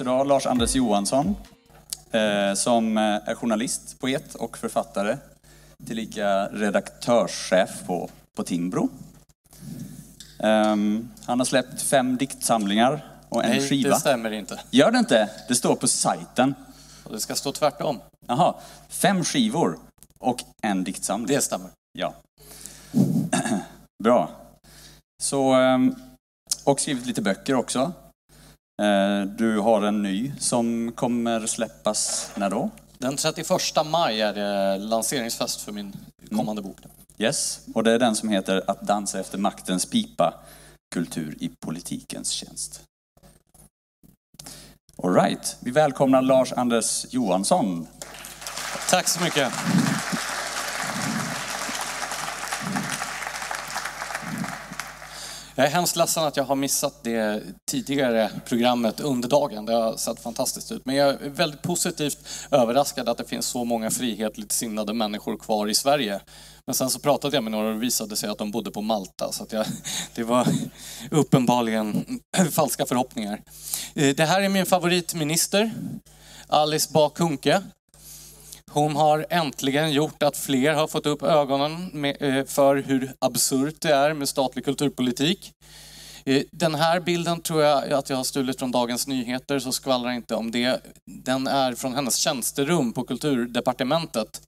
oss idag Lars-Anders Johansson eh, som eh, är journalist, poet och författare. Tillika redaktörschef på, på Timbro. Um, han har släppt fem diktsamlingar och en Nej, skiva. det stämmer inte. Gör det inte? Det står på sajten. Och det ska stå tvärtom. Jaha, fem skivor och en diktsamling. Det stämmer. Ja. Bra. Så, ehm, och skrivit lite böcker också. Eh, Du har en ny som kommer släppas när då? Den 31 maj är det lanseringsfest för min kommande bok. Yes, och det är den som heter Att dansa efter maktens pipa, kultur i politikens tjänst. All right, vi välkomnar Lars-Anders Johansson. Tack så mycket. Jag är hemskt ledsen att jag har missat det tidigare programmet under dagen. Det har sett fantastiskt ut. Men jag är väldigt positivt överraskad att det finns så många frihetligt sinnade människor kvar i Sverige. Men sen så pratade jag med några och det visade sig att de bodde på Malta. Så att jag, det var uppenbarligen falska förhoppningar. Eh, det här är min favoritminister, Alice Bah Kuhnke. Hon har äntligen gjort att fler har fått upp ögonen med, eh, för hur absurt det är med statlig kulturpolitik. Eh, den här bilden tror jag att jag har stulit från Dagens Nyheter, så skvallra inte om det. Den är från hennes tjänsterum på Kulturdepartementet.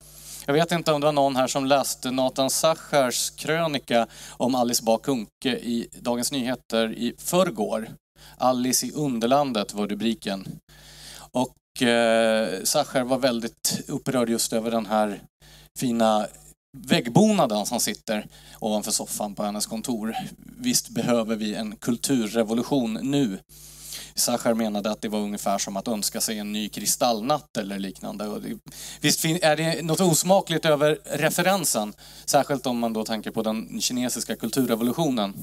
Jag vet inte om det var någon här som läste Nathan Sachers krönika om Alice Bah Kuhnke i Dagens Nyheter i förrgår. Alice i Underlandet var rubriken. Och eh, Sacher var väldigt upprörd just över den här fina väggbonaden som sitter ovanför soffan på hennes kontor. Visst behöver vi en kulturrevolution nu. Sachar menade att det var ungefär som att önska sig en ny kristallnatt eller liknande. Och det, visst är det något osmakligt över referensen, särskilt om man då tänker på den kinesiska kulturrevolutionen.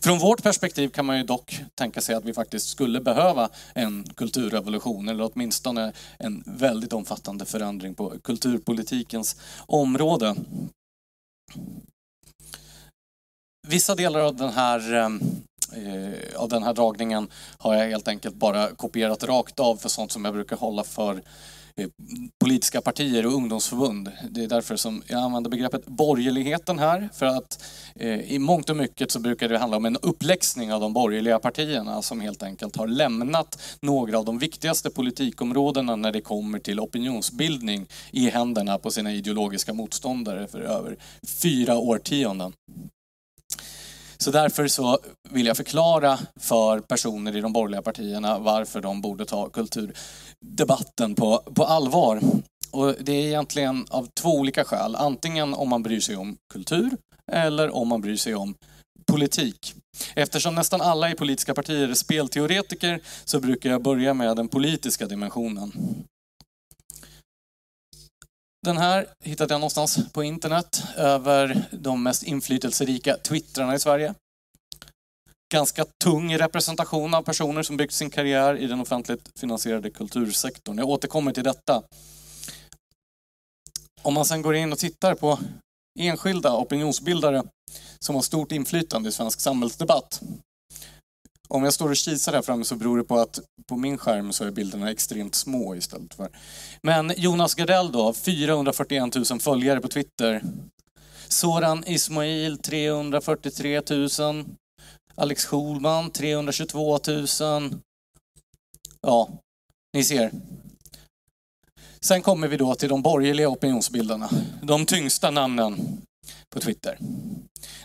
Från vårt perspektiv kan man ju dock tänka sig att vi faktiskt skulle behöva en kulturrevolution, eller åtminstone en väldigt omfattande förändring på kulturpolitikens område. Vissa delar av den här ehm, eh, av den här dragningen har jag helt enkelt bara kopierat rakt av för sånt som jag brukar hålla för eh, politiska partier och ungdomsförbund. Det är därför som jag använder begreppet borgerligheten här. För att eh, i mångt och mycket så brukar det handla om en uppläxning av de borgerliga partierna som helt enkelt har lämnat några av de viktigaste politikområdena när det kommer till opinionsbildning i händerna på sina ideologiska motståndare för över fyra årtionden. Så därför så vill jag förklara för personer i de borgerliga partierna varför de borde ta kulturdebatten på, på allvar. Och det är egentligen av två olika skäl. Antingen om man bryr sig om kultur eller om man bryr sig om politik. Eftersom nästan alla i politiska partier är spelteoretiker så brukar jag börja med den politiska dimensionen. Den här hittade jag någonstans på internet över de mest inflytelserika twittrarna i Sverige. Ganska tung representation av personer som byggt sin karriär i den offentligt finansierade kultursektorn. Jag återkommer till detta. Om man sen går in och tittar på enskilda opinionsbildare som har stort inflytande i svensk samhällsdebatt. Om jag står och kisar här framme så beror det på att på min skärm så är bilderna extremt små istället för. Men Jonas Gardell då, 441 000 följare på Twitter. Soran Ismail 343 000. Alex Schulman 322 000. Ja, ni ser. Sen kommer vi då till de borgerliga opinionsbildarna. De tyngsta namnen på Twitter.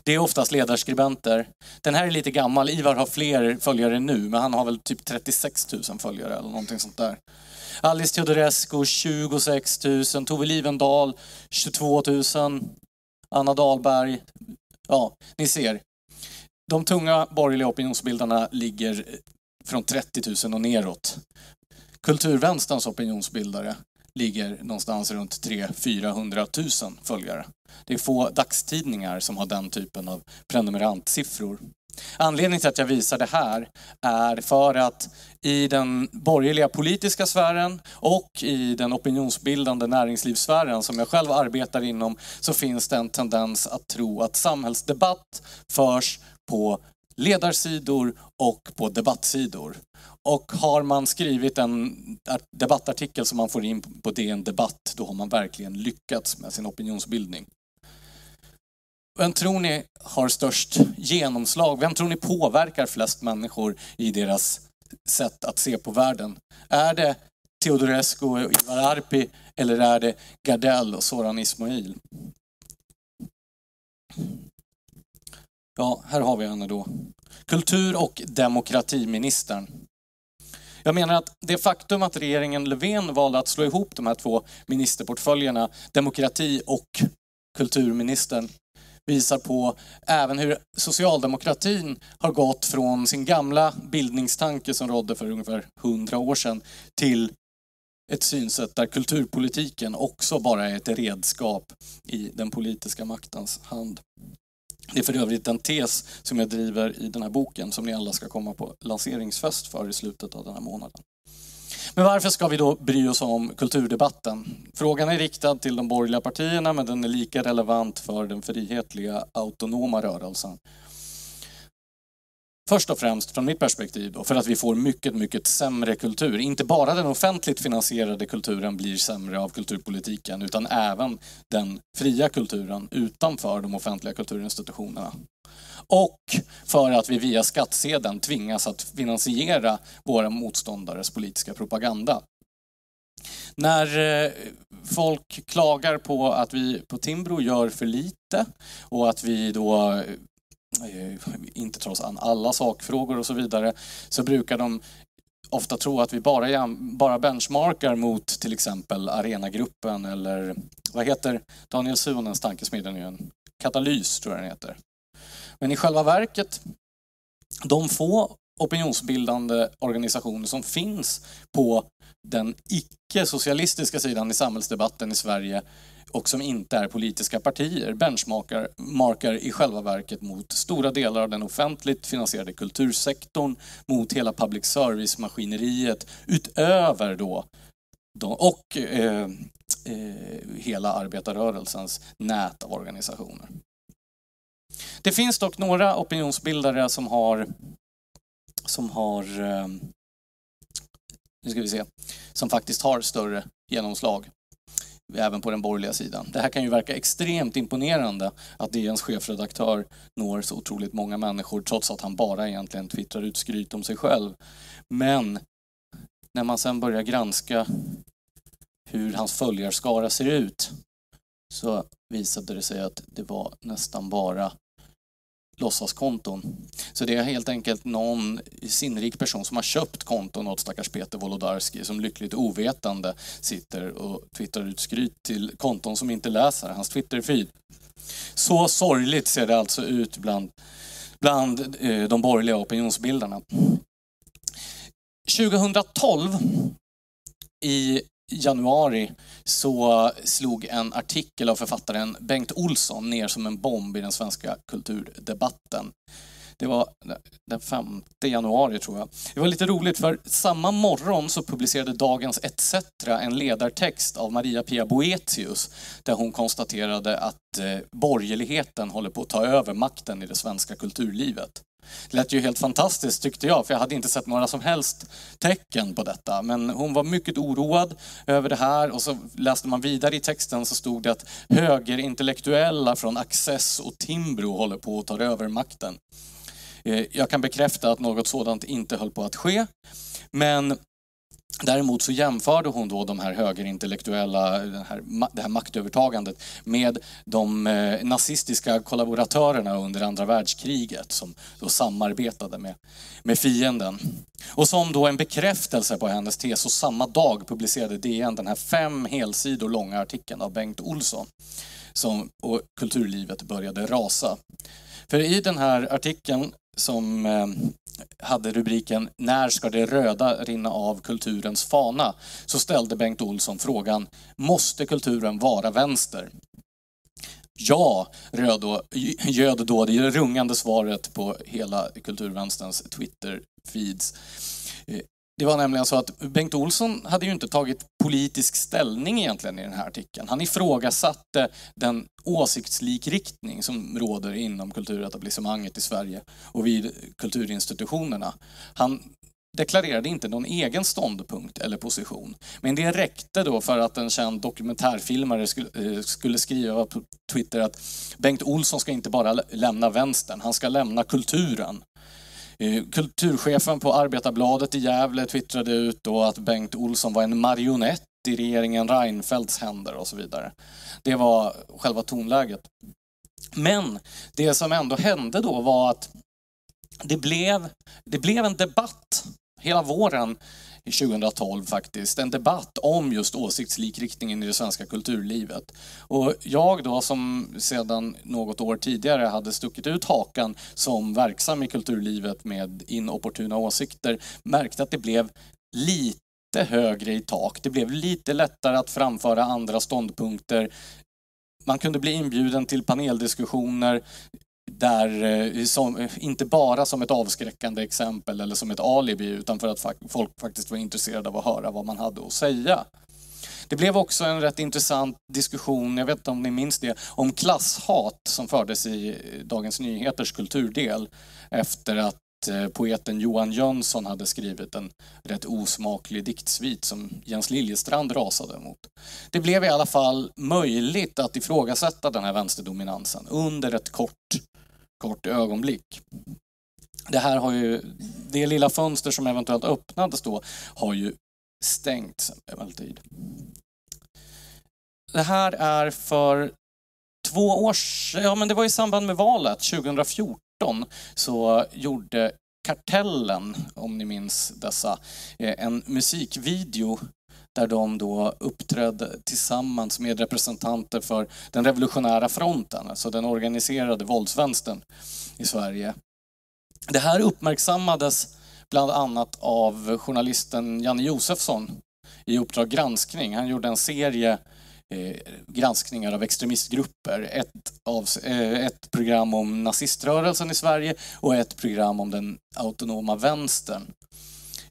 Det är oftast ledarskribenter. Den här är lite gammal. Ivar har fler följare nu, men han har väl typ 36 000 följare eller någonting sånt där. Alice Teodorescu 26 000. Tove Livendal 22 000. Anna Dahlberg. Ja, ni ser. De tunga borgerliga opinionsbildarna ligger från 30 000 och neråt. Kulturvänsterns opinionsbildare ligger någonstans runt 300-400 000 följare. Det är få dagstidningar som har den typen av prenumerantsiffror. Anledningen till att jag visar det här är för att i den borgerliga politiska sfären och i den opinionsbildande näringslivssfären som jag själv arbetar inom så finns det en tendens att tro att samhällsdebatt förs på ledarsidor och på debattsidor. Och har man skrivit en debattartikel som man får in på DN Debatt, då har man verkligen lyckats med sin opinionsbildning. Vem tror ni har störst genomslag? Vem tror ni påverkar flest människor i deras sätt att se på världen? Är det Teodorescu och Ivar Arpi eller är det Gardell och Soran Ismail? Ja, här har vi henne då. Kultur och demokratiministern. Jag menar att det faktum att regeringen Löfven valde att slå ihop de här två ministerportföljerna, demokrati och kulturministern, visar på även hur socialdemokratin har gått från sin gamla bildningstanke som rådde för ungefär hundra år sedan till ett synsätt där kulturpolitiken också bara är ett redskap i den politiska maktens hand. Det är för övrigt en tes som jag driver i den här boken som ni alla ska komma på lanseringsfest för i slutet av den här månaden. Men varför ska vi då bry oss om kulturdebatten? Frågan är riktad till de borgerliga partierna men den är lika relevant för den frihetliga autonoma rörelsen. Först och främst från mitt perspektiv då, för att vi får mycket, mycket sämre kultur. Inte bara den offentligt finansierade kulturen blir sämre av kulturpolitiken utan även den fria kulturen utanför de offentliga kulturinstitutionerna. Och för att vi via skattsedeln tvingas att finansiera våra motståndares politiska propaganda. När eh, folk klagar på att vi på Timbro gör för lite och att vi då eh, inte tar oss an alla sakfrågor och så vidare, så brukar de ofta tro att vi bara, bara benchmarkar mot till exempel Arenagruppen eller vad heter Daniel Suhonens tankesmedja nu Katalys tror jag den heter. Men i själva verket, de få opinionsbildande organisationer som finns på den icke-socialistiska sidan i samhällsdebatten i Sverige och som inte är politiska partier benchmarkar markar i själva verket mot stora delar av den offentligt finansierade kultursektorn, mot hela public service-maskineriet utöver då och eh, eh, hela arbetarrörelsens nät av organisationer. Det finns dock några opinionsbildare som har som har eh, nu ska vi se, som faktiskt har större genomslag även på den borgerliga sidan. Det här kan ju verka extremt imponerande att DNs chefredaktör når så otroligt många människor trots att han bara egentligen twittrar ut skryt om sig själv. Men när man sen börjar granska hur hans följarskara ser ut så visade det sig att det var nästan bara låtsaskonton. Så det är helt enkelt någon sinnrik person som har köpt konton åt stackars Peter Wolodarski som lyckligt ovetande sitter och twittrar ut skryt till konton som inte läser hans twitter-feed. Så sorgligt ser det alltså ut bland, bland eh, de borgerliga opinionsbildarna. 2012 i januari så slog en artikel av författaren Bengt Olsson ner som en bomb i den svenska kulturdebatten. Det var den 5 januari tror jag. Det var lite roligt för samma morgon så publicerade Dagens ETC en ledartext av Maria-Pia Boetius där hon konstaterade att eh, borgerligheten håller på att ta över makten i det svenska kulturlivet. Det lät ju helt fantastiskt tyckte jag, för jag hade inte sett några som helst tecken på detta. Men hon var mycket oroad över det här och så läste man vidare i texten så stod det att högerintellektuella från Access och Timbro håller på att ta över makten. Eh, jag kan bekräfta att något sådant inte höll på att ske. Men Däremot så jämförde hon då de här högerintellektuella, det här, det här maktövertagandet med de eh, nazistiska kollaboratörerna under andra världskriget som då samarbetade med, med fienden. Och som då en bekräftelse på hennes tes, så samma dag publicerade DN den här fem helsidor långa artikeln av Bengt Olsson. Som, och kulturlivet började rasa. För i den här artikeln som eh, hade rubriken När ska det röda rinna av kulturens fana? Så ställde Bengt Olsson frågan Måste kulturen vara vänster? Ja, röd då, göd då det rungande svaret på hela kulturvänsterns Twitter-feeds. Det var nämligen så att Bengt Olsson hade ju inte tagit politisk ställning egentligen i den här artikeln. Han ifrågasatte den åsiktslikriktning som råder inom kulturetablissemanget i Sverige och vid kulturinstitutionerna. Han deklarerade inte någon egen ståndpunkt eller position. Men det räckte då för att en känd dokumentärfilmare skulle eh, skriva på Twitter att Bengt Olsson ska inte bara lämna vänstern, han ska lämna kulturen. Eh, kulturchefen på Arbetarbladet i Gävle twittrade ut då att Bengt Olsson var en marionett i regeringen Reinfeldts händer och så vidare. Det var själva tonläget. Men det som ändå hände då var att det blev, det blev en debatt hela våren 2012 faktiskt, en debatt om just åsiktslikriktningen i det svenska kulturlivet. Och jag då som sedan något år tidigare hade stuckit ut hakan som verksam i kulturlivet med inopportuna åsikter märkte att det blev lite högre i tak. Det blev lite lättare att framföra andra ståndpunkter. Man kunde bli inbjuden till paneldiskussioner där, eh, som, eh, inte bara som ett avskräckande exempel eller som ett alibi utan för att folk faktiskt var intresserade av att höra vad man hade att säga. Det blev också en rätt intressant diskussion, jag vet inte om ni minns det, om klasshat som fördes i eh, Dagens Nyheters kulturdel efter att Eh, poeten Johan Jönsson hade skrivit en rätt osmaklig diktsvit som Jens Liljestrand rasade mot. Det blev i alla fall möjligt att ifrågasätta den här vänsterdominansen under ett kort kort ögonblick. Det här har ju, det lilla fönster som eventuellt öppnades då har ju stängts emellertid. Det här är för två år ja men det var i samband med valet 2014 så gjorde Kartellen, om ni minns dessa, eh, en musikvideo där de då uppträdde tillsammans med representanter för den revolutionära fronten, alltså den organiserade våldsvänstern i Sverige. Det här uppmärksammades bland annat av journalisten Janne Josefsson i Uppdrag granskning. Han gjorde en serie Eh, granskningar av extremistgrupper. Ett, av, eh, ett program om naziströrelsen i Sverige och ett program om den autonoma vänstern.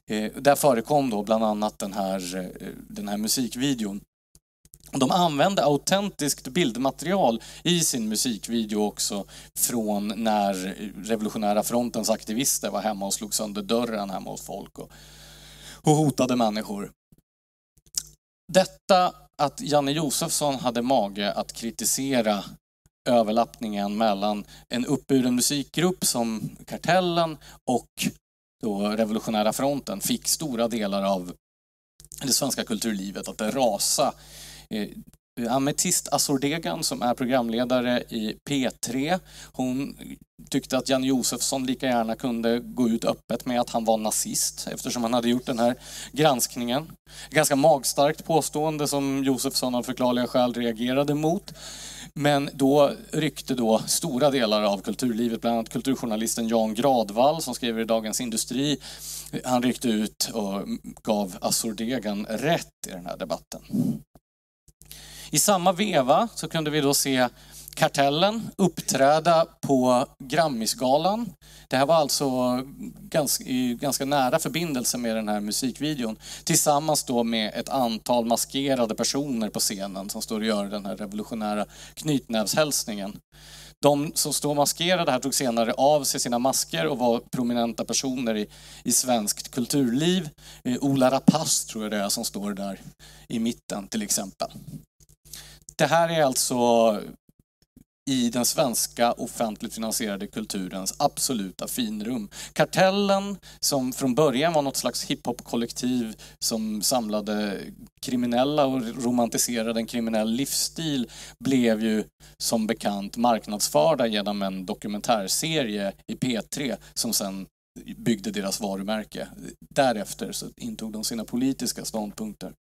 Eh, där förekom då bland annat den här, eh, den här musikvideon. De använde autentiskt bildmaterial i sin musikvideo också från när Revolutionära frontens aktivister var hemma och slog sönder dörren hemma hos folk och, och hotade människor. Detta att Janne Josefsson hade mage att kritisera överlappningen mellan en uppburen musikgrupp som Kartellen och då Revolutionära fronten fick stora delar av det svenska kulturlivet att rasa. Eh, Eh, Ametist Azordegan, som är programledare i P3, hon tyckte att Jan Josefsson lika gärna kunde gå ut öppet med att han var nazist eftersom han hade gjort den här granskningen. Ganska magstarkt påstående som Josefsson av förklarliga skäl reagerade mot. Men då ryckte då stora delar av kulturlivet, bland annat kulturjournalisten Jan Gradvall som skriver i Dagens Industri. Han ryckte ut och gav Azordegan rätt i den här debatten. I samma veva så kunde vi då se Kartellen uppträda på Grammisgalan. Det här var alltså ganska, i ganska nära förbindelse med den här musikvideon. Tillsammans då med ett antal maskerade personer på scenen som står och gör den här revolutionära knytnävshälsningen. De som står maskerade här tog senare av sig sina masker och var prominenta personer i, i svenskt kulturliv. Eh, Ola Rapace tror jag det är som står där i mitten till exempel. Det här är alltså i den svenska offentligt finansierade kulturens absoluta finrum. Kartellen, som från början var något slags hiphop-kollektiv som samlade kriminella och romantiserade en kriminell livsstil, blev ju som bekant marknadsförda genom en dokumentärserie i P3 som sen byggde deras varumärke. Därefter så intog de sina politiska ståndpunkter.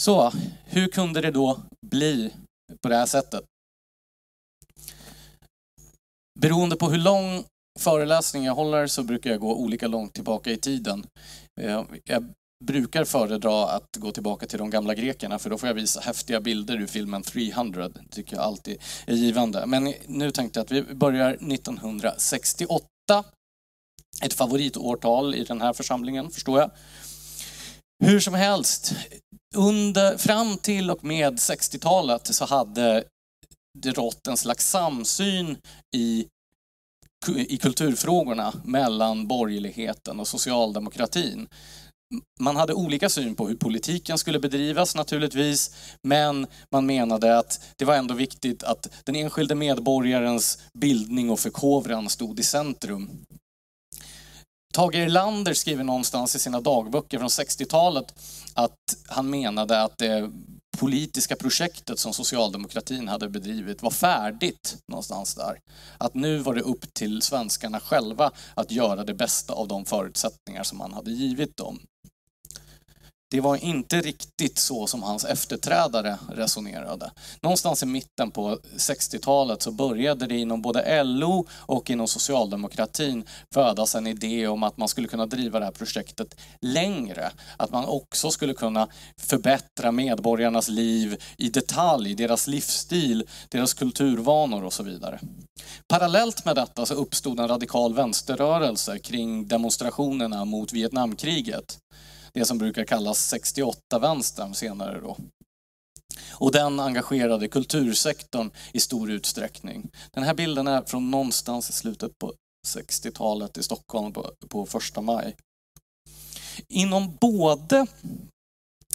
Så, hur kunde det då bli på det här sättet? Beroende på hur lång föreläsning jag håller så brukar jag gå olika långt tillbaka i tiden. Eh, jag brukar föredra att gå tillbaka till de gamla grekerna för då får jag visa häftiga bilder ur filmen 300. Det tycker jag alltid är givande. Men nu tänkte jag att vi börjar 1968 ett favoritårtal i den här församlingen, förstår jag. Hur som helst, under, fram till och med 60-talet så hade det rått en slags samsyn i, i kulturfrågorna mellan borgerligheten och socialdemokratin. Man hade olika syn på hur politiken skulle bedrivas naturligtvis, men man menade att det var ändå viktigt att den enskilde medborgarens bildning och förkovran stod i centrum. Tage Erlander skriver någonstans i sina dagböcker från 60-talet att han menade att det politiska projektet som socialdemokratin hade bedrivit var färdigt någonstans där. Att nu var det upp till svenskarna själva att göra det bästa av de förutsättningar som man hade givit dem. Det var inte riktigt så som hans efterträdare resonerade. Någonstans i mitten på 60-talet så började det inom både LO och inom socialdemokratin födas en idé om att man skulle kunna driva det här projektet längre. Att man också skulle kunna förbättra medborgarnas liv i detalj, deras livsstil, deras kulturvanor och så vidare. Parallellt med detta så uppstod en radikal vänsterrörelse kring demonstrationerna mot Vietnamkriget det som brukar kallas 68-vänstern senare då. Och den engagerade kultursektorn i stor utsträckning. Den här bilden är från någonstans i slutet på 60-talet i Stockholm på, på första maj. Inom både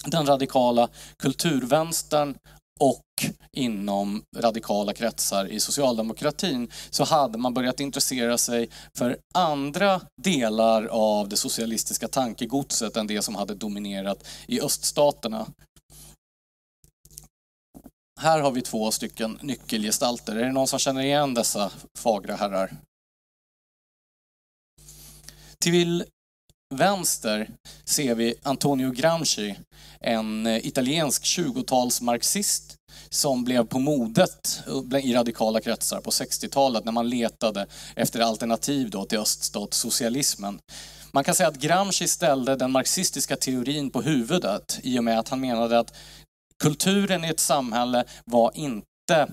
den radikala kulturvänstern och inom radikala kretsar i socialdemokratin så hade man börjat intressera sig för andra delar av det socialistiska tankegodset än det som hade dominerat i öststaterna. Här har vi två stycken nyckelgestalter. Är det någon som känner igen dessa fagra herrar? Till vänster ser vi Antonio Gramsci, en eh, italiensk 20-talsmarxist som blev på modet eh, i radikala kretsar på 60-talet när man letade efter alternativ då till öststatssocialismen. Man kan säga att Gramsci ställde den marxistiska teorin på huvudet i och med att han menade att kulturen i ett samhälle var inte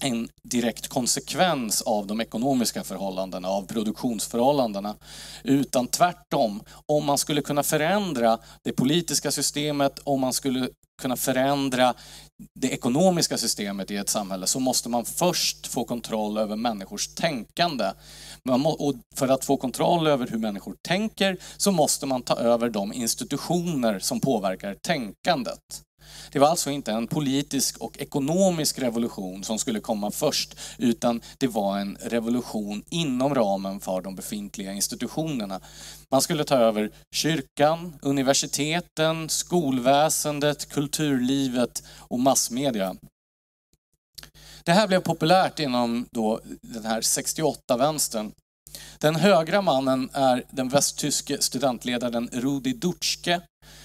en direkt konsekvens av de ekonomiska förhållandena, av produktionsförhållandena. Utan tvärtom, om man skulle kunna förändra det politiska systemet, om man skulle kunna förändra det ekonomiska systemet i ett samhälle så måste man först få kontroll över människors tänkande. och för att få kontroll över hur människor tänker så måste man ta över de institutioner som påverkar tänkandet. Det var alltså inte en politisk och ekonomisk revolution som skulle komma först, utan det var en revolution inom ramen för de befintliga institutionerna. Man skulle ta över kyrkan, universiteten, skolväsendet, kulturlivet och massmedia. Det här blev populärt inom då den här 68-vänstern. Den högra mannen är den västtyske studentledaren Rudi Dutschke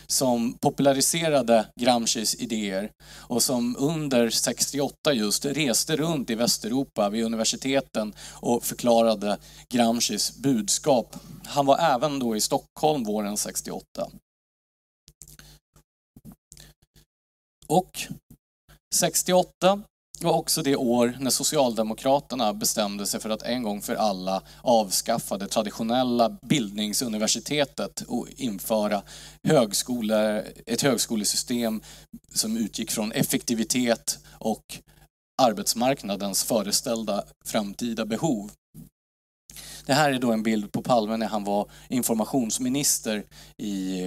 som populariserade Gramscis idéer och som under 68 just reste runt i Västeuropa vid universiteten och förklarade Gramscis budskap. Han var även då i Stockholm våren 68. Och 68 var också det år när Socialdemokraterna bestämde sig för att en gång för alla avskaffa det traditionella bildningsuniversitetet och införa högskole, ett högskolesystem som utgick från effektivitet och arbetsmarknadens föreställda framtida behov. Det här är då en bild på Palme när han var informationsminister i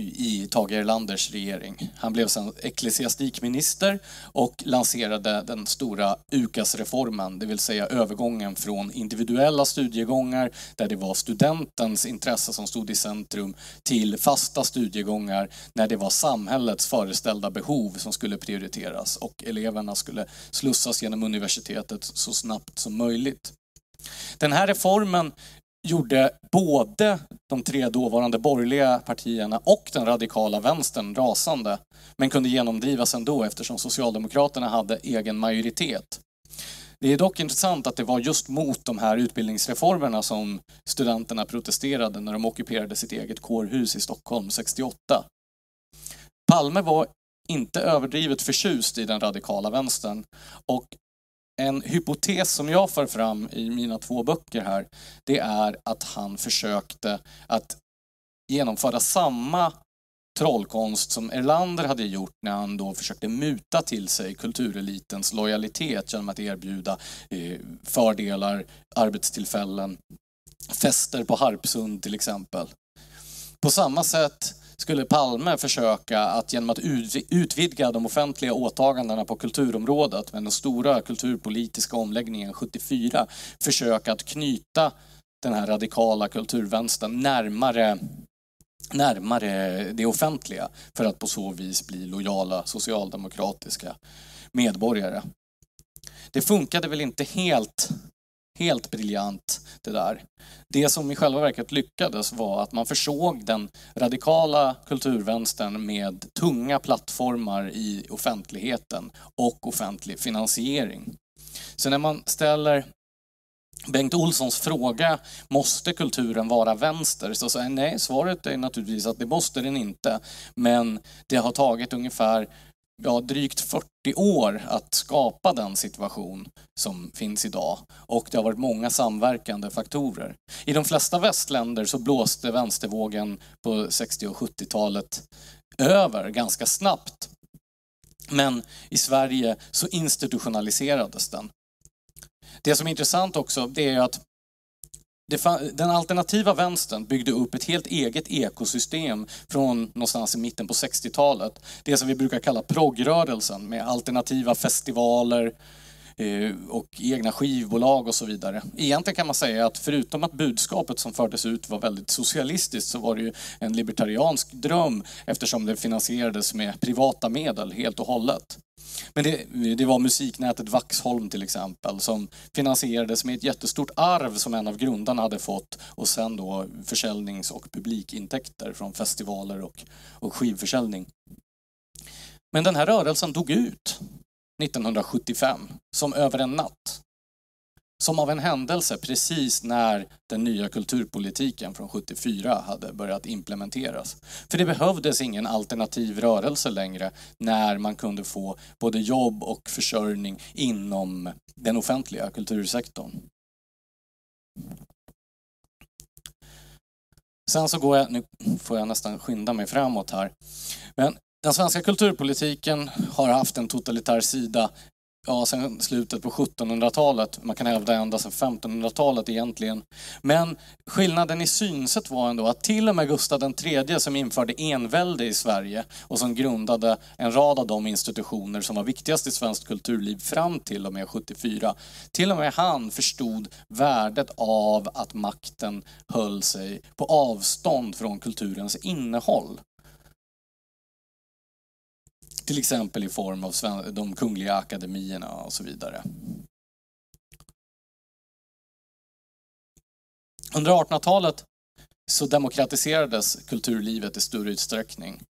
i Tage Erlanders regering. Han blev sedan ecklesiastikminister och lanserade den stora UKAS-reformen, det vill säga övergången från individuella studiegångar där det var studentens intresse som stod i centrum till fasta studiegångar när det var samhällets föreställda behov som skulle prioriteras och eleverna skulle slussas genom universitetet så snabbt som möjligt. Den här reformen gjorde både de tre dåvarande borgerliga partierna och den radikala vänstern rasande, men kunde genomdrivas ändå eftersom Socialdemokraterna hade egen majoritet. Det är dock intressant att det var just mot de här utbildningsreformerna som studenterna protesterade när de ockuperade sitt eget kårhus i Stockholm 68. Palme var inte överdrivet förtjust i den radikala vänstern och en hypotes som jag för fram i mina två böcker här, det är att han försökte att genomföra samma trollkonst som Erlander hade gjort när han då försökte muta till sig kulturelitens lojalitet genom att erbjuda eh, fördelar, arbetstillfällen, fester på Harpsund till exempel. På samma sätt skulle Palme försöka att genom att utvidga de offentliga åtagandena på kulturområdet med den stora kulturpolitiska omläggningen 74 försöka att knyta den här radikala kulturvänstern närmare närmare det offentliga för att på så vis bli lojala socialdemokratiska medborgare. Det funkade väl inte helt, helt briljant det där. Det som i själva verket lyckades var att man försåg den radikala kulturvänstern med tunga plattformar i offentligheten och offentlig finansiering. Så när man ställer Bengt Olssons fråga, måste kulturen vara vänster? Så säger nej, svaret är naturligtvis att det måste den inte. Men det har tagit ungefär ja, drygt 40 år att skapa den situation som finns idag. Och det har varit många samverkande faktorer. I de flesta västländer så blåste vänstervågen på 60 och 70-talet över ganska snabbt. Men i Sverige så institutionaliserades den. Det som är intressant också, det är att den alternativa vänstern byggde upp ett helt eget ekosystem från någonstans i mitten på 60-talet. Det som vi brukar kalla progrörelsen med alternativa festivaler Eh, och egna skivbolag och så vidare. Egentligen kan man säga att förutom att budskapet som fördes ut var väldigt socialistiskt så var det ju en libertariansk dröm eftersom det finansierades med privata medel helt och hållet. Men det, det, var musiknätet Vaxholm till exempel som finansierades med ett jättestort arv som en av grundarna hade fått och sen då försäljnings och publikintäkter från festivaler och, och skivförsäljning. Men den här rörelsen dog ut 1975 som över en natt. Som av en händelse precis när den nya kulturpolitiken från 74 hade börjat implementeras. För det behövdes ingen alternativ rörelse längre när man kunde få både jobb och försörjning inom den offentliga kultursektorn. Sen så går jag, nu får jag nästan skynda mig framåt här. Men den svenska kulturpolitiken har haft en totalitär sida ja, sen slutet på 1700-talet. Man kan hävda ända sedan 1500-talet egentligen. Men skillnaden i synsätt var ändå att till och med Gustav III som införde envälde i Sverige och som grundade en rad av de institutioner som var viktigast i svenskt kulturliv fram till och med 74. Till och med han förstod värdet av att makten höll sig på avstånd från kulturens innehåll. Till exempel i form av de kungliga akademierna och så vidare. Under 1800-talet så demokratiserades kulturlivet i större utsträckning.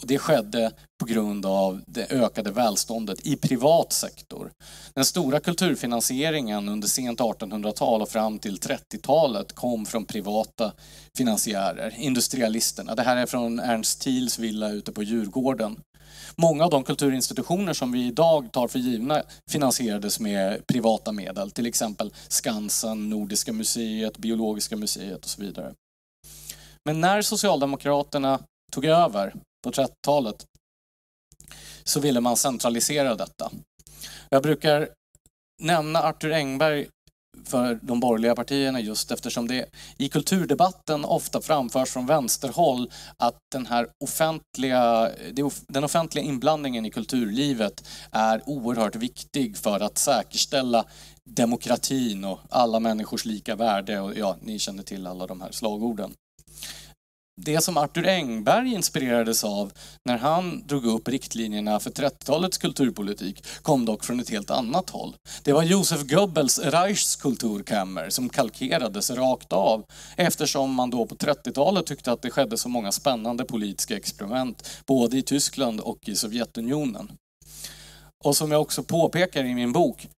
Och det skedde på grund av det ökade välståndet i privat sektor. Den stora kulturfinansieringen under sent 1800-tal och fram till 30-talet kom från privata finansiärer, industrialisterna. Det här är från Ernst Thiels villa ute på Djurgården. Många av de kulturinstitutioner som vi idag tar för givna finansierades med privata medel, till exempel Skansen, Nordiska museet, Biologiska museet och så vidare. Men när Socialdemokraterna tog över på 30-talet så ville man centralisera detta. Jag brukar nämna Arthur Engberg för de borgerliga partierna just eftersom det i kulturdebatten ofta framförs från vänsterhåll att den här offentliga, den offentliga inblandningen i kulturlivet är oerhört viktig för att säkerställa demokratin och alla människors lika värde och ja, ni känner till alla de här slagorden. Det som Arthur Engberg inspirerades av när han drog upp riktlinjerna för 30-talets kulturpolitik kom dock från ett helt annat håll. Det var Josef Goebbels Reichs kulturkammer som kalkerades rakt av eftersom man då på 30-talet tyckte att det skedde så många spännande politiska experiment både i Tyskland och i Sovjetunionen. Och som jag också påpekar i min bok,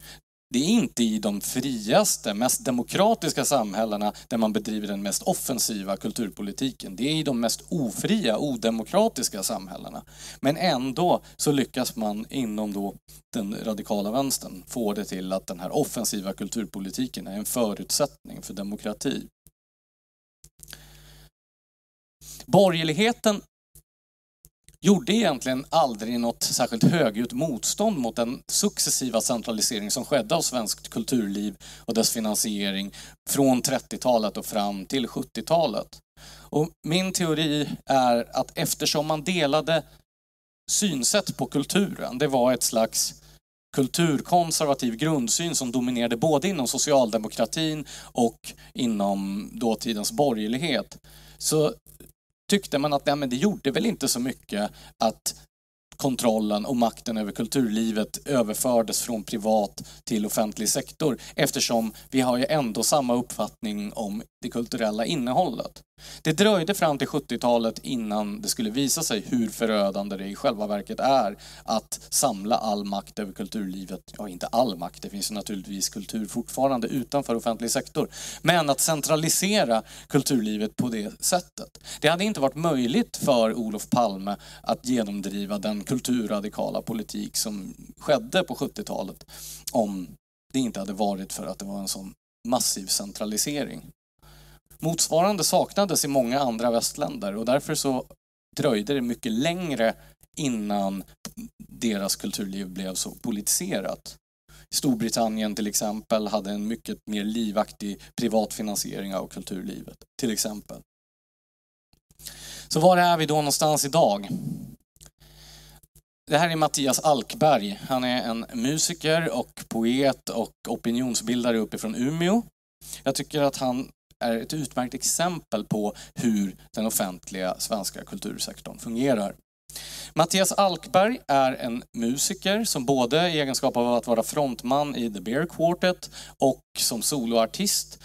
det är inte i de friaste, mest demokratiska samhällena där man bedriver den mest offensiva kulturpolitiken. Det är i de mest ofria, odemokratiska samhällena. Men ändå så lyckas man inom då den radikala vänstern få det till att den här offensiva kulturpolitiken är en förutsättning för demokrati. Borgerligheten gjorde egentligen aldrig något särskilt högljutt motstånd mot den successiva centralisering som skedde av svenskt kulturliv och dess finansiering från 30-talet och fram till 70-talet. Och min teori är att eftersom man delade synsätt på kulturen, det var ett slags kulturkonservativ grundsyn som dominerade både inom socialdemokratin och inom dåtidens borgerlighet, så tyckte man att nej, men det gjorde väl inte så mycket att kontrollen och makten över kulturlivet överfördes från privat till offentlig sektor eftersom vi har ju ändå samma uppfattning om det kulturella innehållet. Det dröjde fram till 70-talet innan det skulle visa sig hur förödande det i själva verket är att samla all makt över kulturlivet. Ja, inte all makt, det finns ju naturligtvis kultur fortfarande utanför offentlig sektor. Men att centralisera kulturlivet på det sättet. Det hade inte varit möjligt för Olof Palme att genomdriva den kulturradikala politik som skedde på 70-talet om det inte hade varit för att det var en sån massiv centralisering. Motsvarande saknades i många andra västländer och därför så dröjde det mycket längre innan deras kulturliv blev så politiserat. Storbritannien till exempel hade en mycket mer livaktig privat finansiering av kulturlivet, till exempel. Så var är vi då någonstans idag? Det här är Mattias Alkberg. Han är en musiker och poet och opinionsbildare uppifrån Umeå. Jag tycker att han är ett utmärkt exempel på hur den offentliga svenska kultursektorn fungerar. Mattias Alkberg är en musiker som både i egenskap av att vara frontman i The Bear Quartet och som soloartist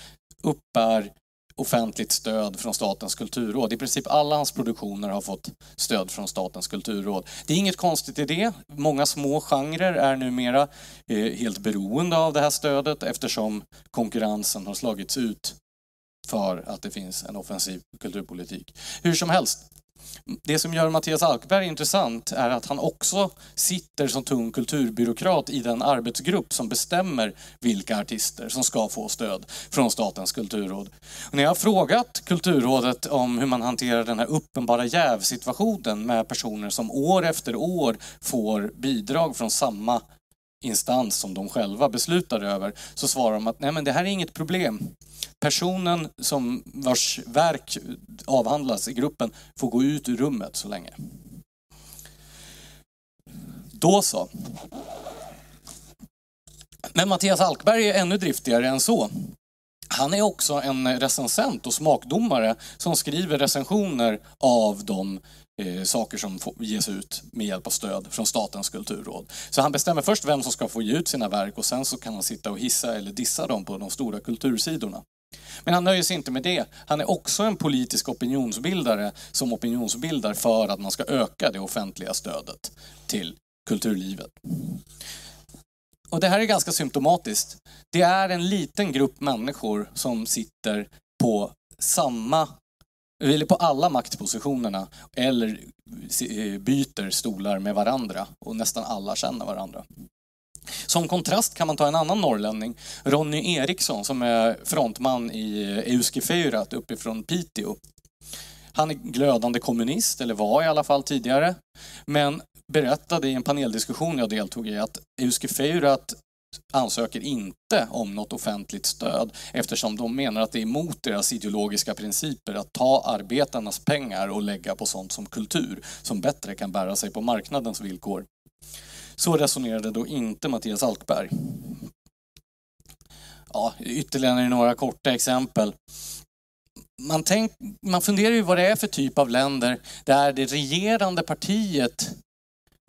uppbär offentligt stöd från Statens kulturråd. I princip alla hans produktioner har fått stöd från Statens kulturråd. Det är inget konstigt i det. Många små genrer är numera eh, helt beroende av det här stödet eftersom konkurrensen har slagits ut för att det finns en offensiv kulturpolitik. Hur som helst, det som gör Mattias Alkberg intressant är att han också sitter som tung kulturbyråkrat i den arbetsgrupp som bestämmer vilka artister som ska få stöd från Statens kulturråd. Och när jag har frågat Kulturrådet om hur man hanterar den här uppenbara jävsituationen med personer som år efter år får bidrag från samma instans som de själva beslutar över, så svarar de att nej men det här är inget problem. Personen som vars verk avhandlas i gruppen får gå ut ur rummet så länge. Då så. Men Mattias Alkberg är ännu driftigare än så. Han är också en recensent och smakdomare som skriver recensioner av de eh, saker som ges ut med hjälp av stöd från Statens kulturråd. Så han bestämmer först vem som ska få ge ut sina verk och sen så kan han sitta och hissa eller dissa dem på de stora kultursidorna. Men han nöjer sig inte med det. Han är också en politisk opinionsbildare som opinionsbildar för att man ska öka det offentliga stödet till kulturlivet. Och det här är ganska symptomatiskt. Det är en liten grupp människor som sitter på samma eller på alla maktpositionerna eller eh, byter stolar med varandra och nästan alla känner varandra. Som kontrast kan man ta en annan norrlänning, Ronny Eriksson som är frontman i eh, Euskifeurat uppifrån Piteå. Han är glödande kommunist, eller var i alla fall tidigare, men berättade i en paneldiskussion jag deltog i att Euskifeurat ansöker inte om något offentligt stöd eftersom de menar att det är emot deras ideologiska principer att ta arbetarnas pengar och lägga på sånt som kultur som bättre kan bära sig på marknadens villkor. Så resonerade då inte Mattias Alkberg. Ja, ytterligare några korta exempel. Man, tänk, man funderar ju vad det är för typ av länder där det regerande partiet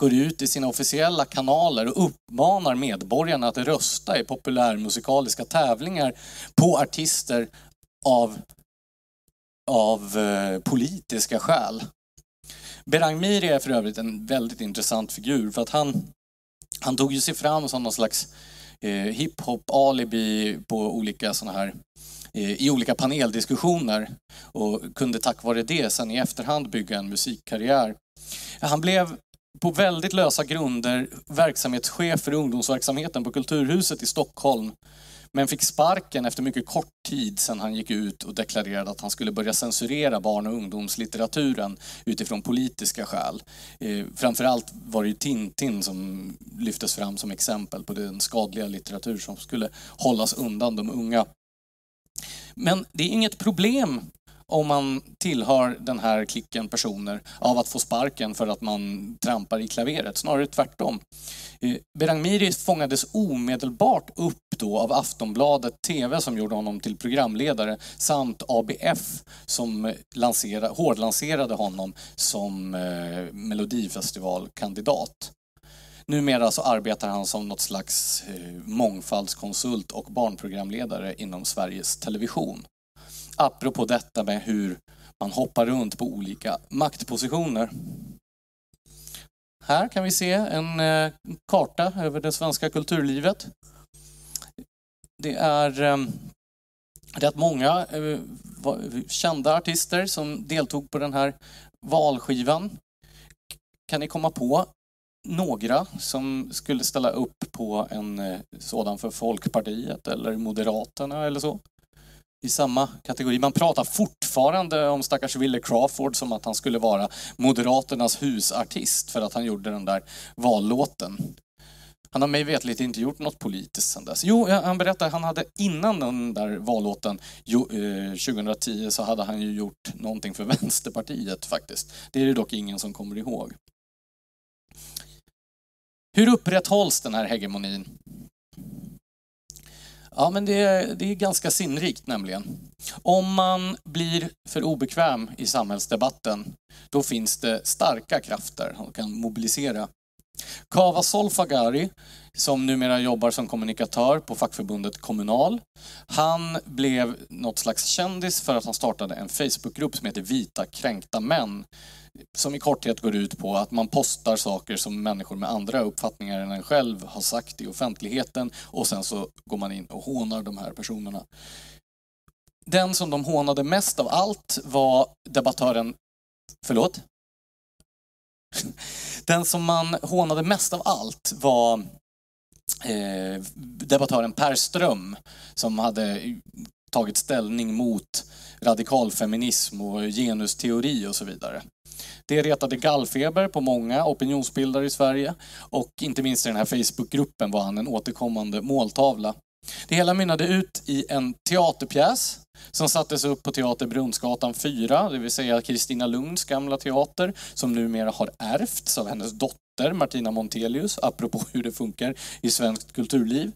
går ut i sina officiella kanaler och uppmanar medborgarna att rösta i populärmusikaliska tävlingar på artister av, av eh, politiska skäl. Berang Miri är för övrigt en väldigt intressant figur för att han, han tog ju sig fram som någon slags eh, hiphop-alibi på olika såna här eh, i olika paneldiskussioner och kunde tack vare det sen i efterhand bygga en musikkarriär. Han blev på väldigt lösa grunder verksamhetschef för ungdomsverksamheten på Kulturhuset i Stockholm men fick sparken efter mycket kort tid sedan han gick ut och deklarerade att han skulle börja censurera barn och ungdomslitteraturen utifrån politiska skäl. Eh, framförallt var det ju Tintin som lyftes fram som exempel på den skadliga litteratur som skulle hållas undan de unga. Men det är inget problem om man tillhör den här klicken personer av att få sparken för att man trampar i klaveret. Snarare tvärtom. Eh, Berang Miri fångades omedelbart upp då av Aftonbladet TV som gjorde honom till programledare samt ABF som lanserade, hårdlanserade honom som eh, Melodifestivalkandidat. Numera så arbetar han som något slags eh, mångfaldskonsult och barnprogramledare inom Sveriges Television apropå detta med hur man hoppar runt på olika maktpositioner. Här kan vi se en eh, karta över det svenska kulturlivet. Det är ehm, rätt många eh, kända artister som deltog på den här valskivan. Kan ni komma på några som skulle ställa upp på en eh, sådan för Folkpartiet eller Moderaterna eller så? I samma kategori. Man pratar fortfarande om stackars Wille Crawford som att han skulle vara Moderaternas husartist för att han gjorde den där vallåten. Han har mig vetligt inte gjort något politiskt sedan dess. Jo, han berättar att han hade innan den där vallåten 2010 eh, så hade han ju gjort någonting för Vänsterpartiet faktiskt. Det är det dock ingen som kommer ihåg. Hur upprätthålls den här hegemonin? Ja, men det, det är ganska sinnrikt nämligen. Om man blir för obekväm i samhällsdebatten, då finns det starka krafter som kan mobilisera. Kava Solfagari, som numera jobbar som kommunikatör på fackförbundet Kommunal, han blev något slags kändis för att han startade en Facebookgrupp som heter Vita kränkta män som i korthet går ut på att man postar saker som människor med andra uppfattningar än en själv har sagt i offentligheten och sen så går man in och hånar de här personerna. Den som de hånade mest av allt var debattören... Förlåt? Den som man hånade mest av allt var eh, debattören Per Ström som hade tagit ställning mot radikalfeminism och genusteori och så vidare. Det retade gallfeber på många opinionsbildare i Sverige och inte minst i den här Facebookgruppen var han en återkommande måltavla. Det hela mynnade ut i en teaterpjäs som sattes upp på Teater Brunnsgatan 4, det vill säga Kristina Lunds gamla teater, som numera har ärvts av hennes dotter Martina Montelius, apropå hur det funkar i svenskt kulturliv.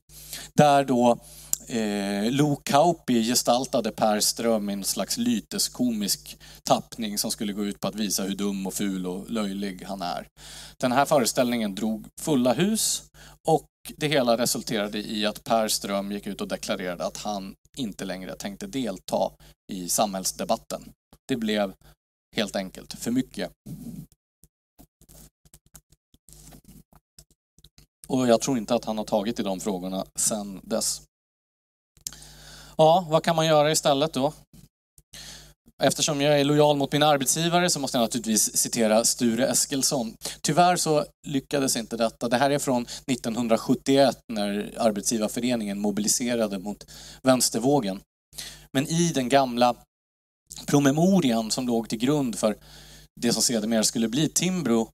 Där då eh, Lo Kauppi gestaltade Per Ström i en slags lyteskomisk tappning som skulle gå ut på att visa hur dum och ful och löjlig han är. Den här föreställningen drog fulla hus och det hela resulterade i att Per Ström gick ut och deklarerade att han inte längre tänkte delta i samhällsdebatten. Det blev helt enkelt för mycket. Och jag tror inte att han har tagit i de frågorna sedan dess. Ja, vad kan man göra istället då? Eftersom jag är lojal mot min arbetsgivare så måste jag naturligtvis citera Sture Eskilsson. Tyvärr så lyckades inte detta. Det här är från 1971 när Arbetsgivarföreningen mobiliserade mot vänstervågen. Men i den gamla promemorian som låg till grund för det som sedermera skulle bli Timbro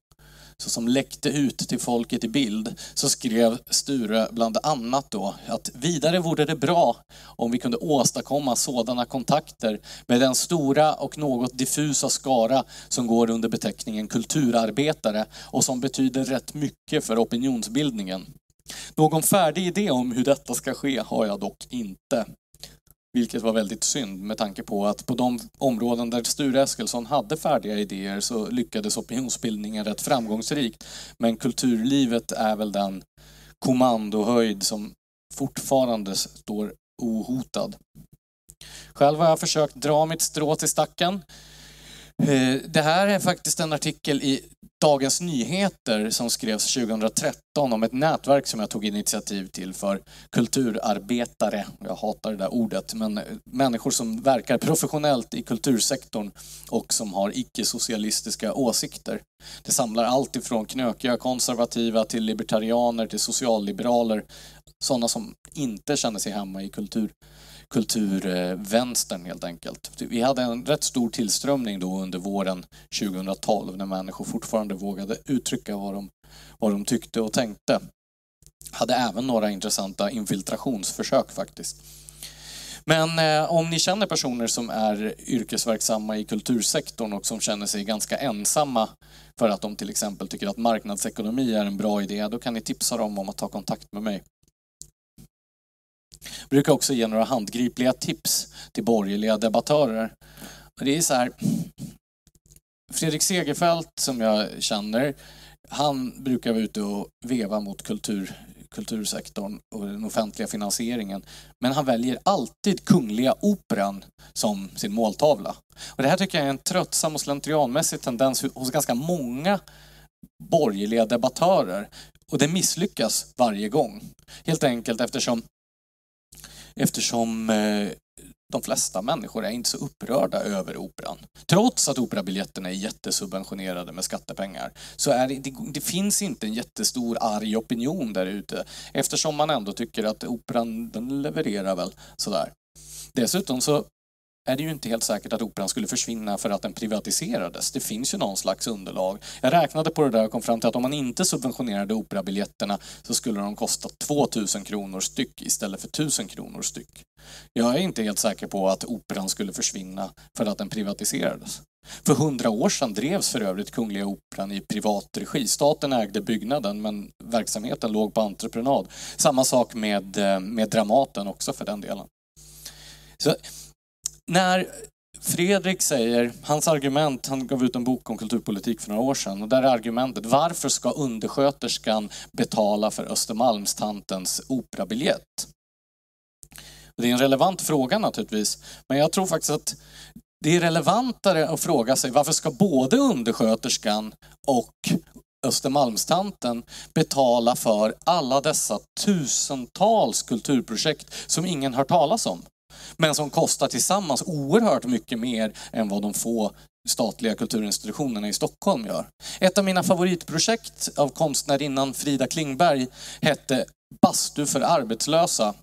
så som läckte ut till folket i bild, så skrev Sture bland annat då att vidare vore det bra om vi kunde åstadkomma sådana kontakter med den stora och något diffusa skara som går under beteckningen kulturarbetare och som betyder rätt mycket för opinionsbildningen. Någon färdig idé om hur detta ska ske har jag dock inte. Vilket var väldigt synd med tanke på att på de områden där Sture Eskilsson hade färdiga idéer så lyckades opinionsbildningen rätt framgångsrikt. Men kulturlivet är väl den kommandohöjd som fortfarande står ohotad. Själv har jag försökt dra mitt strå till stacken. Eh, det här är faktiskt en artikel i Dagens Nyheter som skrevs 2013 om ett nätverk som jag tog initiativ till för kulturarbetare. Jag hatar det där ordet, men eh, människor som verkar professionellt i kultursektorn och som har icke-socialistiska åsikter. Det samlar allt ifrån knökiga konservativa till libertarianer till socialliberaler. Sådana som inte känner sig hemma i kultur kulturvänstern helt enkelt. Vi hade en rätt stor tillströmning då under våren 2012 när människor fortfarande vågade uttrycka vad de, vad de tyckte och tänkte. Hade även några intressanta infiltrationsförsök faktiskt. Men eh, om ni känner personer som är yrkesverksamma i kultursektorn och som känner sig ganska ensamma för att de till exempel tycker att marknadsekonomi är en bra idé, då kan ni tipsa dem om att ta kontakt med mig. Brukar också ge några handgripliga tips till borgerliga debattörer. Och Det är så här, Fredrik Segerfeldt som jag känner, han brukar vara ute och veva mot kultur, kultursektorn och den offentliga finansieringen. Men han väljer alltid Kungliga Operan som sin måltavla. Och det här tycker jag är en tröttsam och slentrianmässig tendens hos ganska många borgerliga debattörer. Och det misslyckas varje gång. Helt enkelt eftersom eftersom eh, de flesta människor är inte så upprörda över operan. Trots att operabiljetterna är jättesubventionerade med skattepengar så är det, det, det, finns inte en jättestor arg opinion där ute eftersom man ändå tycker att operan den levererar väl sådär. Dessutom så är det ju inte helt säkert att operan skulle försvinna för att den privatiserades. Det finns ju någon slags underlag. Jag räknade på det där och kom fram till att om man inte subventionerade operabiljetterna så skulle de kosta 2000 kronor styck istället för 1000 kronor styck. Jag är inte helt säker på att operan skulle försvinna för att den privatiserades. För hundra år sedan drevs för övrigt Kungliga Operan i privat regi. Staten ägde byggnaden men verksamheten låg på entreprenad. Samma sak med, eh, med Dramaten också för den delen. Så när Fredrik säger, hans argument, han gav ut en bok om kulturpolitik för några år sedan och där är argumentet, varför ska undersköterskan betala för Östermalmstantens operabiljett? Det är en relevant fråga naturligtvis, men jag tror faktiskt att det är relevantare att fråga sig varför ska både undersköterskan och Östermalmstanten betala för alla dessa tusentals kulturprojekt som ingen hört talas om? Men som kostar tillsammans oerhört mycket mer än vad de få statliga kulturinstitutionerna i Stockholm gör. Ett av mina favoritprojekt av konstnärinnan Frida Klingberg hette Bastu för arbetslösa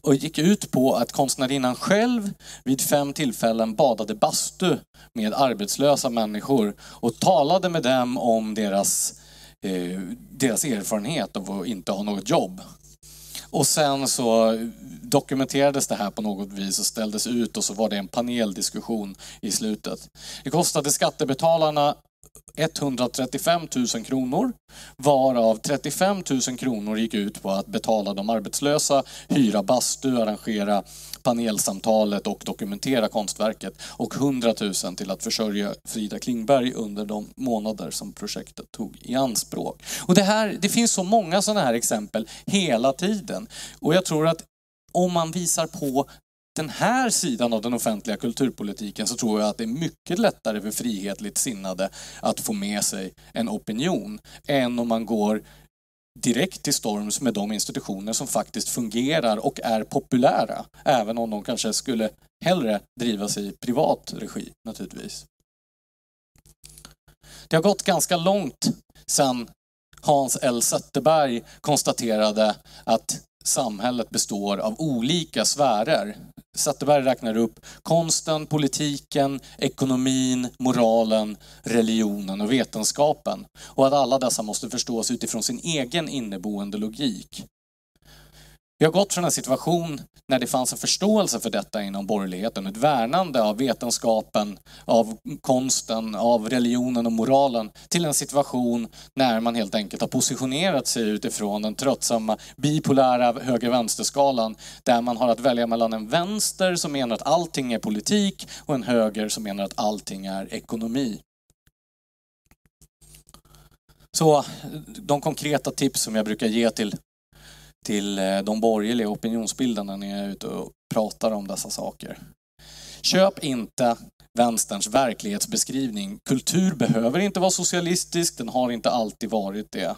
och gick ut på att konstnärinnan själv vid fem tillfällen badade bastu med arbetslösa människor och talade med dem om deras, eh, deras erfarenhet av att inte ha något jobb. Och sen så dokumenterades det här på något vis och ställdes ut och så var det en paneldiskussion i slutet. Det kostade skattebetalarna 135 000 kronor, varav 35 000 kronor gick ut på att betala de arbetslösa, hyra bastu, arrangera panelsamtalet och dokumentera konstverket och 100 000 till att försörja Frida Klingberg under de månader som projektet tog i anspråk. Och det, här, det finns så många sådana här exempel hela tiden. Och jag tror att om man visar på den här sidan av den offentliga kulturpolitiken så tror jag att det är mycket lättare för frihetligt sinnade att få med sig en opinion än om man går direkt till storms med de institutioner som faktiskt fungerar och är populära. Även om de kanske skulle hellre drivas i privat regi naturligtvis. Det har gått ganska långt sedan Hans L Zetterberg konstaterade att samhället består av olika sfärer. Zetterberg räknar upp konsten, politiken, ekonomin, moralen, religionen och vetenskapen. Och att alla dessa måste förstås utifrån sin egen inneboende logik. Vi har gått från en situation när det fanns en förståelse för detta inom borgerligheten, ett värnande av vetenskapen, av konsten, av religionen och moralen, till en situation när man helt enkelt har positionerat sig utifrån den tröttsamma bipolära höger-vänster-skalan, där man har att välja mellan en vänster som menar att allting är politik och en höger som menar att allting är ekonomi. Så de konkreta tips som jag brukar ge till till eh, de borgerliga opinionsbildarna när jag är ute och pratar om dessa saker. Köp inte vänsterns verklighetsbeskrivning. Kultur behöver inte vara socialistisk, den har inte alltid varit det.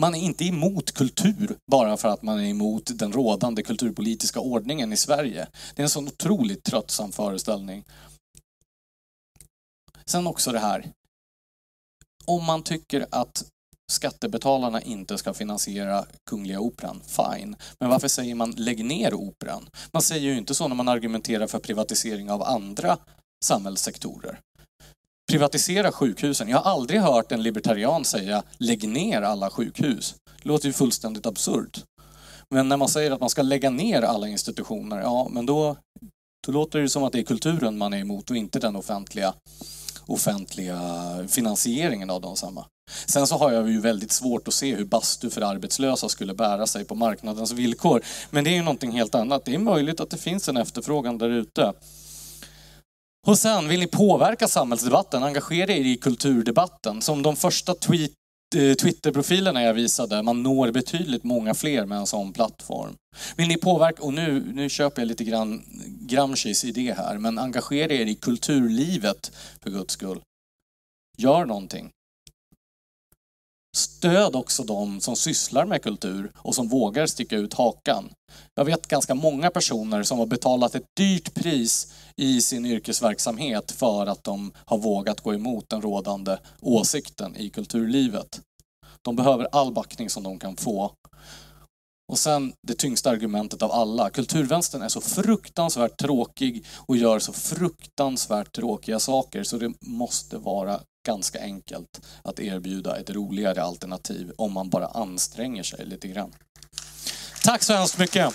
Man är inte emot kultur bara för att man är emot den rådande kulturpolitiska ordningen i Sverige. Det är en sån otroligt tröttsam föreställning. Sen också det här. Om man tycker att skattebetalarna inte ska finansiera Kungliga Operan, fine. Men varför säger man lägg ner operan? Man säger ju inte så när man argumenterar för privatisering av andra samhällssektorer. Privatisera sjukhusen. Jag har aldrig hört en libertarian säga lägg ner alla sjukhus. Det låter ju fullständigt absurt. Men när man säger att man ska lägga ner alla institutioner, ja men då, då låter det som att det är kulturen man är emot och inte den offentliga, offentliga finansieringen av densamma. Sen så har jag ju väldigt svårt att se hur bastu för arbetslösa skulle bära sig på marknadens villkor. Men det är ju någonting helt annat. Det är möjligt att det finns en efterfrågan där ute. Och sen, vill ni påverka samhällsdebatten? Engagera er i kulturdebatten. Som de första tweet, Eh, Twitterprofilerna jag visade, man når betydligt många fler med en sån plattform. Vill ni påverka, och nu, nu köper jag lite grann Gramscis idé här, men engagera er i kulturlivet för guds skull. Gör någonting. Stöd också de som sysslar med kultur och som vågar sticka ut hakan. Jag vet ganska många personer som har betalat ett dyrt pris i sin yrkesverksamhet för att de har vågat gå emot den rådande åsikten i kulturlivet. De behöver all backning som de kan få. Och sen det tyngsta argumentet av alla. Kulturvänstern är så fruktansvärt tråkig och gör så fruktansvärt tråkiga saker så det måste vara ganska enkelt att erbjuda ett roligare alternativ om man bara anstränger sig lite grann. Tack så hemskt mycket!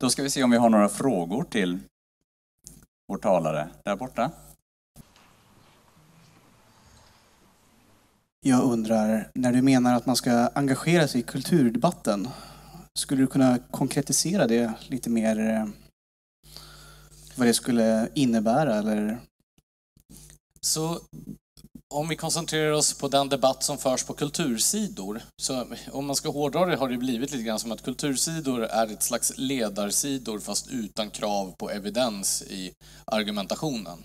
Då ska vi se om vi har några frågor till vår talare där borta. Jag undrar, när du menar att man ska engagera sig i kulturdebatten, skulle du kunna konkretisera det lite mer? Eh, vad det skulle innebära eller? Så om vi koncentrerar oss på den debatt som förs på kultursidor, så om man ska hårdra det har det blivit lite grann som att kultursidor är ett slags ledarsidor fast utan krav på evidens i argumentationen.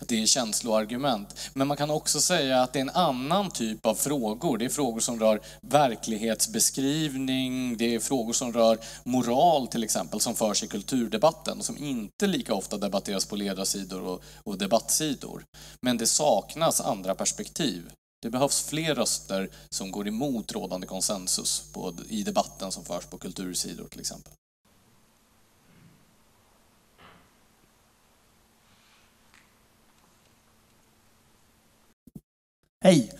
Att det är känsloargument. Men man kan också säga att det är en annan typ av frågor. Det är frågor som rör verklighetsbeskrivning, det är frågor som rör moral till exempel, som förs i kulturdebatten och som inte lika ofta debatteras på ledarsidor och, och debattsidor. Men det saknas andra perspektiv. Det behövs fler röster som går emot rådande konsensus på, i debatten som förs på kultursidor till exempel. Hej!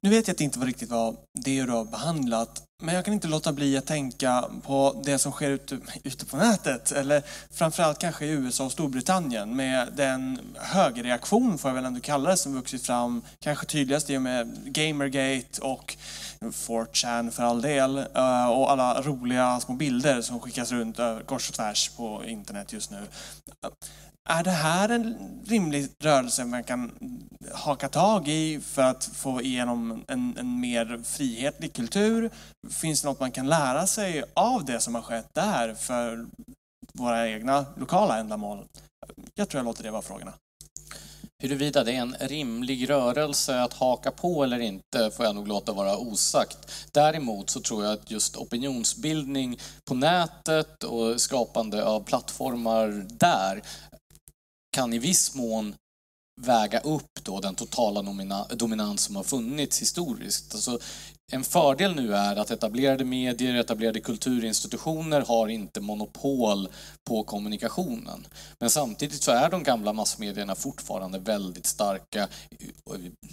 Nu vet jag att det inte var riktigt vad det du har behandlat, men jag kan inte låta bli att tänka på det som sker ute, ute på nätet, eller framförallt kanske i USA och Storbritannien med den högerreaktion, får jag väl ändå kalla det, som vuxit fram, kanske tydligast i och med Gamergate och 4chan för all del, eh, och alla roliga små bilder som skickas runt över kors och tvärs på internet just nu. Är det här en rimlig rörelse man kan haka tag i för att få igenom en, en mer frihetlig kultur? Finns det något man kan lära sig av det som har skett där för våra egna lokala ändamål? Jag tror jag låter det vara frågorna. Huruvida det är en rimlig rörelse att haka på eller inte får jag nog låta vara osagt. Däremot så tror jag att just opinionsbildning på nätet och skapande av plattformar där kan i viss mån väga upp då den totala domina, dominans som har funnits historiskt. Alltså, en fördel nu är att etablerade medier, etablerade kulturinstitutioner har inte monopol på kommunikationen. Men samtidigt så är de gamla massmedierna fortfarande väldigt starka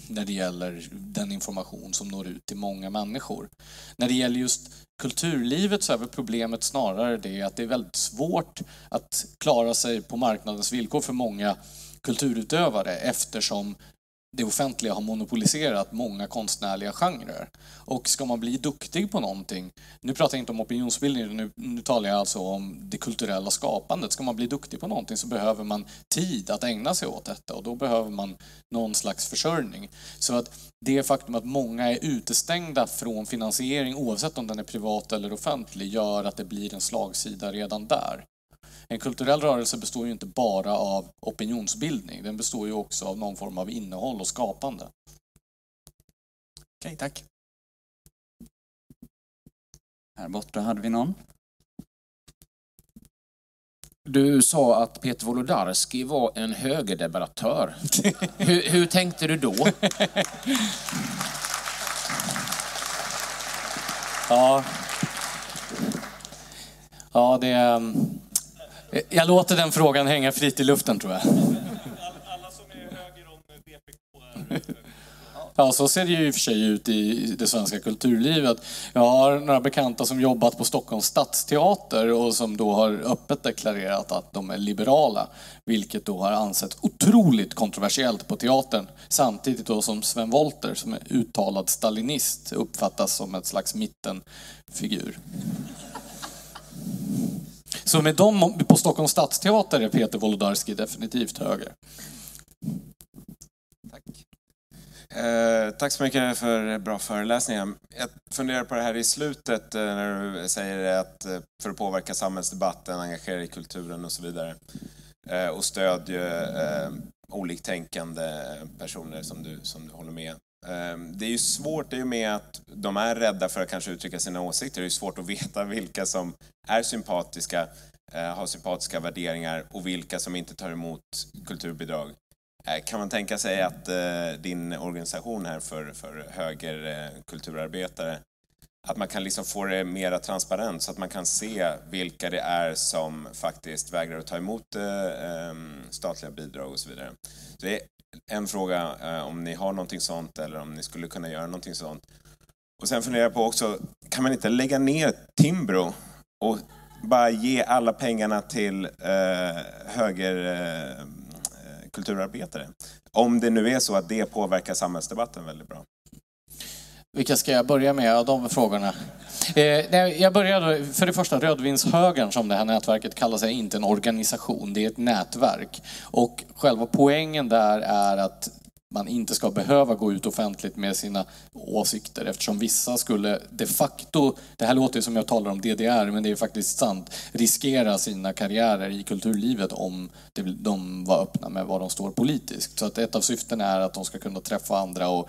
när det gäller den information som når ut till många människor. När det gäller just kulturlivet så är väl problemet snarare det att det är väldigt svårt att klara sig på marknadens villkor för många kulturutövare eftersom det offentliga har monopoliserat många konstnärliga genrer. Och ska man bli duktig på någonting, nu pratar jag inte om opinionsbildning, nu, nu talar jag alltså om det kulturella skapandet. Ska man bli duktig på någonting så behöver man tid att ägna sig åt detta och då behöver man någon slags försörjning. Så att det faktum att många är utestängda från finansiering, oavsett om den är privat eller offentlig, gör att det blir en slagsida redan där. En kulturell rörelse består ju inte bara av opinionsbildning, den består ju också av någon form av innehåll och skapande. Okej, tack. Här borta hade vi någon. Du sa att Peter Wolodarski var en högerdebattör. hur, hur tänkte du då? Ja, ja det... är- Jag låter den frågan hänga fritt i luften tror jag. Alla som är höger om VPK Ja, så ser det ju i och för sig ut i det svenska kulturlivet. Jag har några bekanta som jobbat på Stockholms stadsteater och som då har öppet deklarerat att de är liberala. Vilket då har ansetts otroligt kontroversiellt på teatern. Samtidigt då som Sven Wollter, som är uttalad stalinist, uppfattas som ett slags mittenfigur. Så med dem på Stockholms stadsteater är Peter Wolodarski definitivt höger. Eh, tack så mycket för bra föreläsningar. Jag funderar på det här i slutet eh, när du säger att eh, för att påverka samhällsdebatten, engagera i kulturen och så vidare. Eh, och stödja eh, oliktänkande personer som du, som du håller med. Ehm, det är ju svårt i och med att de är rädda för att kanske uttrycka sina åsikter. Det är ju svårt att veta vilka som är sympatiska, eh, har sympatiska värderingar och vilka som inte tar emot kulturbidrag. Eh, kan man tänka sig att eh, din organisation här för, för högerkulturarbetare, att man kan liksom få det mera transparent så att man kan se vilka det är som faktiskt vägrar att ta emot ehm, statliga bidrag och så vidare. Så det är en fråga eh, om ni har någonting sånt eller om ni skulle kunna göra någonting sånt. Och sen funderar jag på också, kan man inte lägga ner Timbro och bara ge alla pengarna till eh, höger eh, kulturarbetare. Om det nu är så att det påverkar samhällsdebatten väldigt bra. Vilka ska jag börja med av de frågorna? Eh, jag börjar då, för det första, Rödvinshögern som det här nätverket kallar sig, är inte en organisation, det är ett nätverk. Och själva poängen där är att man inte ska behöva gå ut offentligt med sina åsikter eftersom vissa skulle de facto, det här låter ju som jag talar om DDR men det är faktiskt sant, riskera sina karriärer i kulturlivet om de var öppna med var de står politiskt. Så att ett av syften är att de ska kunna träffa andra och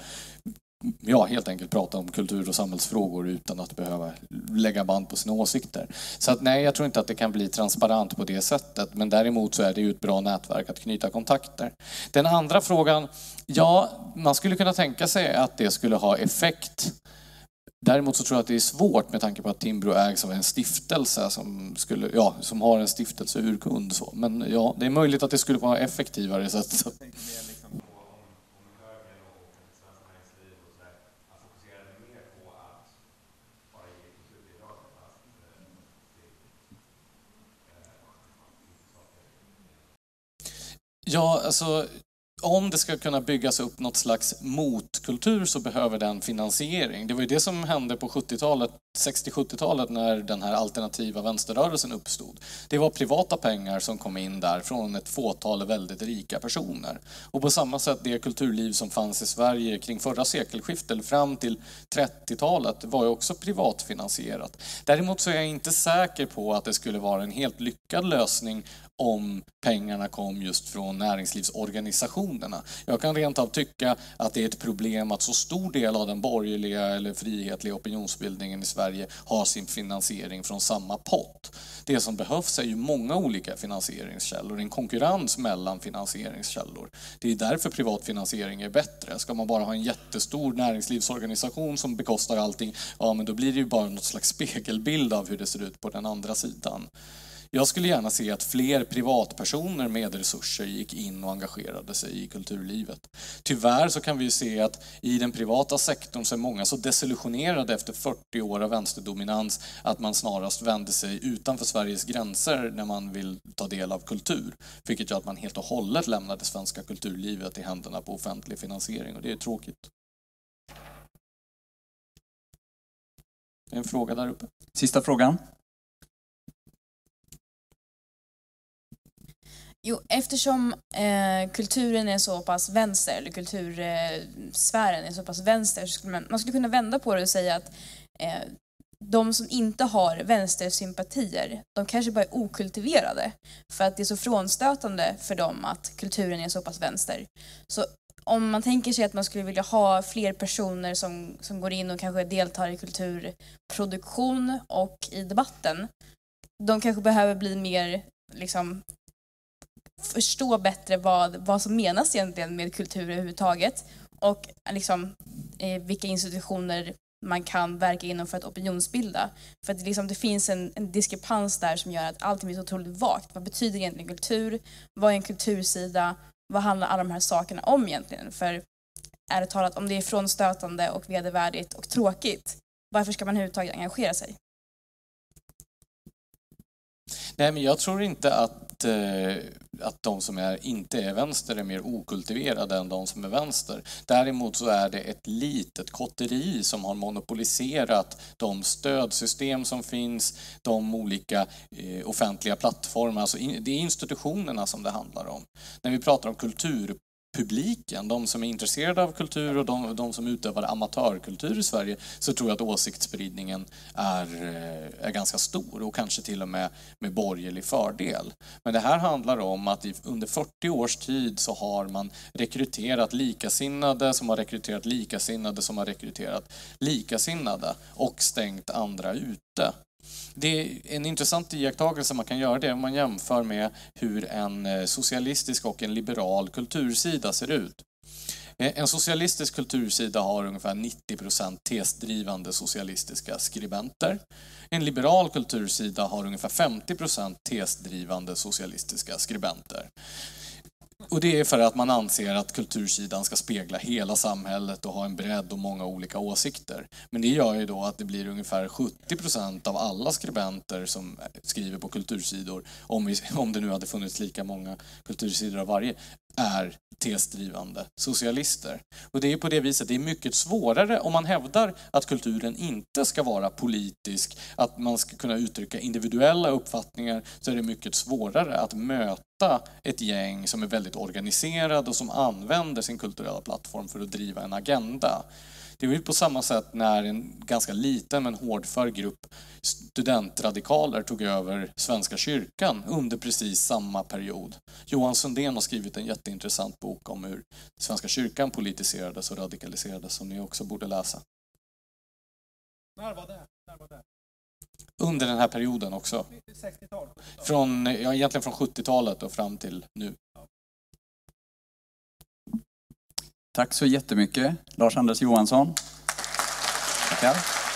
ja, helt enkelt prata om kultur och samhällsfrågor utan att behöva lägga band på sina åsikter. Så att nej, jag tror inte att det kan bli transparent på det sättet. Men däremot så är det ju ett bra nätverk att knyta kontakter. Den andra frågan, ja, man skulle kunna tänka sig att det skulle ha effekt. Däremot så tror jag att det är svårt med tanke på att Timbro ägs av en stiftelse som, skulle, ja, som har en stiftelseurkund. Så. Men ja, det är möjligt att det skulle vara effektivare. Så att, Ja, alltså om det ska kunna byggas upp något slags motkultur så behöver den finansiering. Det var ju det som hände på 70-talet, 60-70-talet när den här alternativa vänsterrörelsen uppstod. Det var privata pengar som kom in där från ett fåtal väldigt rika personer. Och på samma sätt det kulturliv som fanns i Sverige kring förra sekelskiftet, fram till 30-talet, var ju också privatfinansierat. Däremot så är jag inte säker på att det skulle vara en helt lyckad lösning om pengarna kom just från näringslivsorganisationerna. Jag kan rent av tycka att det är ett problem att så stor del av den borgerliga eller frihetliga opinionsbildningen i Sverige har sin finansiering från samma pott. Det som behövs är ju många olika finansieringskällor, en konkurrens mellan finansieringskällor. Det är därför privat finansiering är bättre. Ska man bara ha en jättestor näringslivsorganisation som bekostar allting, ja men då blir det ju bara något slags spegelbild av hur det ser ut på den andra sidan. Jag skulle gärna se att fler privatpersoner med resurser gick in och engagerade sig i kulturlivet. Tyvärr så kan vi ju se att i den privata sektorn så är många så desillusionerade efter 40 år av vänsterdominans att man snarast vänder sig utanför Sveriges gränser när man vill ta del av kultur. Vilket gör att man helt och hållet lämnar det svenska kulturlivet i händerna på offentlig finansiering och det är tråkigt. En fråga där uppe. Sista frågan. Jo, eftersom eh, kulturen är så pass vänster, eller kultursfären är så pass vänster, så skulle man, man skulle kunna vända på det och säga att eh, de som inte har vänstersympatier, de kanske bara är okultiverade. För att det är så frånstötande för dem att kulturen är så pass vänster. Så om man tänker sig att man skulle vilja ha fler personer som, som går in och kanske deltar i kulturproduktion och i debatten, de kanske behöver bli mer liksom, förstå bättre vad, vad som menas egentligen med kultur överhuvudtaget och liksom, eh, vilka institutioner man kan verka inom för att opinionsbilda. För att det, liksom, det finns en, en diskrepans där som gör att allting blir så otroligt vagt. Vad betyder egentligen kultur? Vad är en kultursida? Vad handlar alla de här sakerna om egentligen? För ärligt talat, om det är frånstötande och vedervärdigt och tråkigt, varför ska man överhuvudtaget engagera sig? Nej, men jag tror inte att, eh, att de som är, inte är vänster är mer okultiverade än de som är vänster. Däremot så är det ett litet kotteri som har monopoliserat de stödsystem som finns, de olika eh, offentliga plattformarna. Alltså in, det är institutionerna som det handlar om. När vi pratar om kultur publiken, de som är intresserade av kultur och de, de, som utövar amatörkultur i Sverige, så tror jag att åsiktsspridningen är, eh, är ganska stor och kanske till och med med borgerlig fördel. Men det här handlar om att i, under 40 års tid så har man rekryterat likasinnade som har rekryterat likasinnade som har rekryterat likasinnade och stängt andra ute. Det är en intressant iakttagelse man kan göra det om man jämför med hur en eh, socialistisk och en liberal kultursida ser ut. Eh, en socialistisk kultursida har ungefär 90% tesdrivande socialistiska skribenter. En liberal kultursida har ungefär 50% tesdrivande socialistiska skribenter. Och det är för att man anser att kultursidan ska spegla hela samhället och ha en bredd och många olika åsikter. Men det gör ju då att det blir ungefär 70 procent av alla skribenter som skriver på kultursidor, om, vi, om det nu hade funnits lika många kultursidor av varje, är tesdrivande socialister. Och det är på det viset, det är mycket svårare om man hävdar att kulturen inte ska vara politisk, att man ska kunna uttrycka individuella uppfattningar, så är det mycket svårare att möta ett gäng som är väldigt organiserad och som använder sin kulturella plattform för att driva en agenda. Det är på samma sätt när en ganska liten men hårdför grupp studentradikaler tog över Svenska kyrkan under precis samma period. Johan Sundén har skrivit en jätteintressant bok om hur Svenska kyrkan politiserades och radikaliserades som ni också borde läsa. När var det? När var det? Under den här perioden också. 60-tal? Från, ja, egentligen från 70-talet och fram till nu. Tack så jättemycket, Lars-Anders Johansson. Tackar.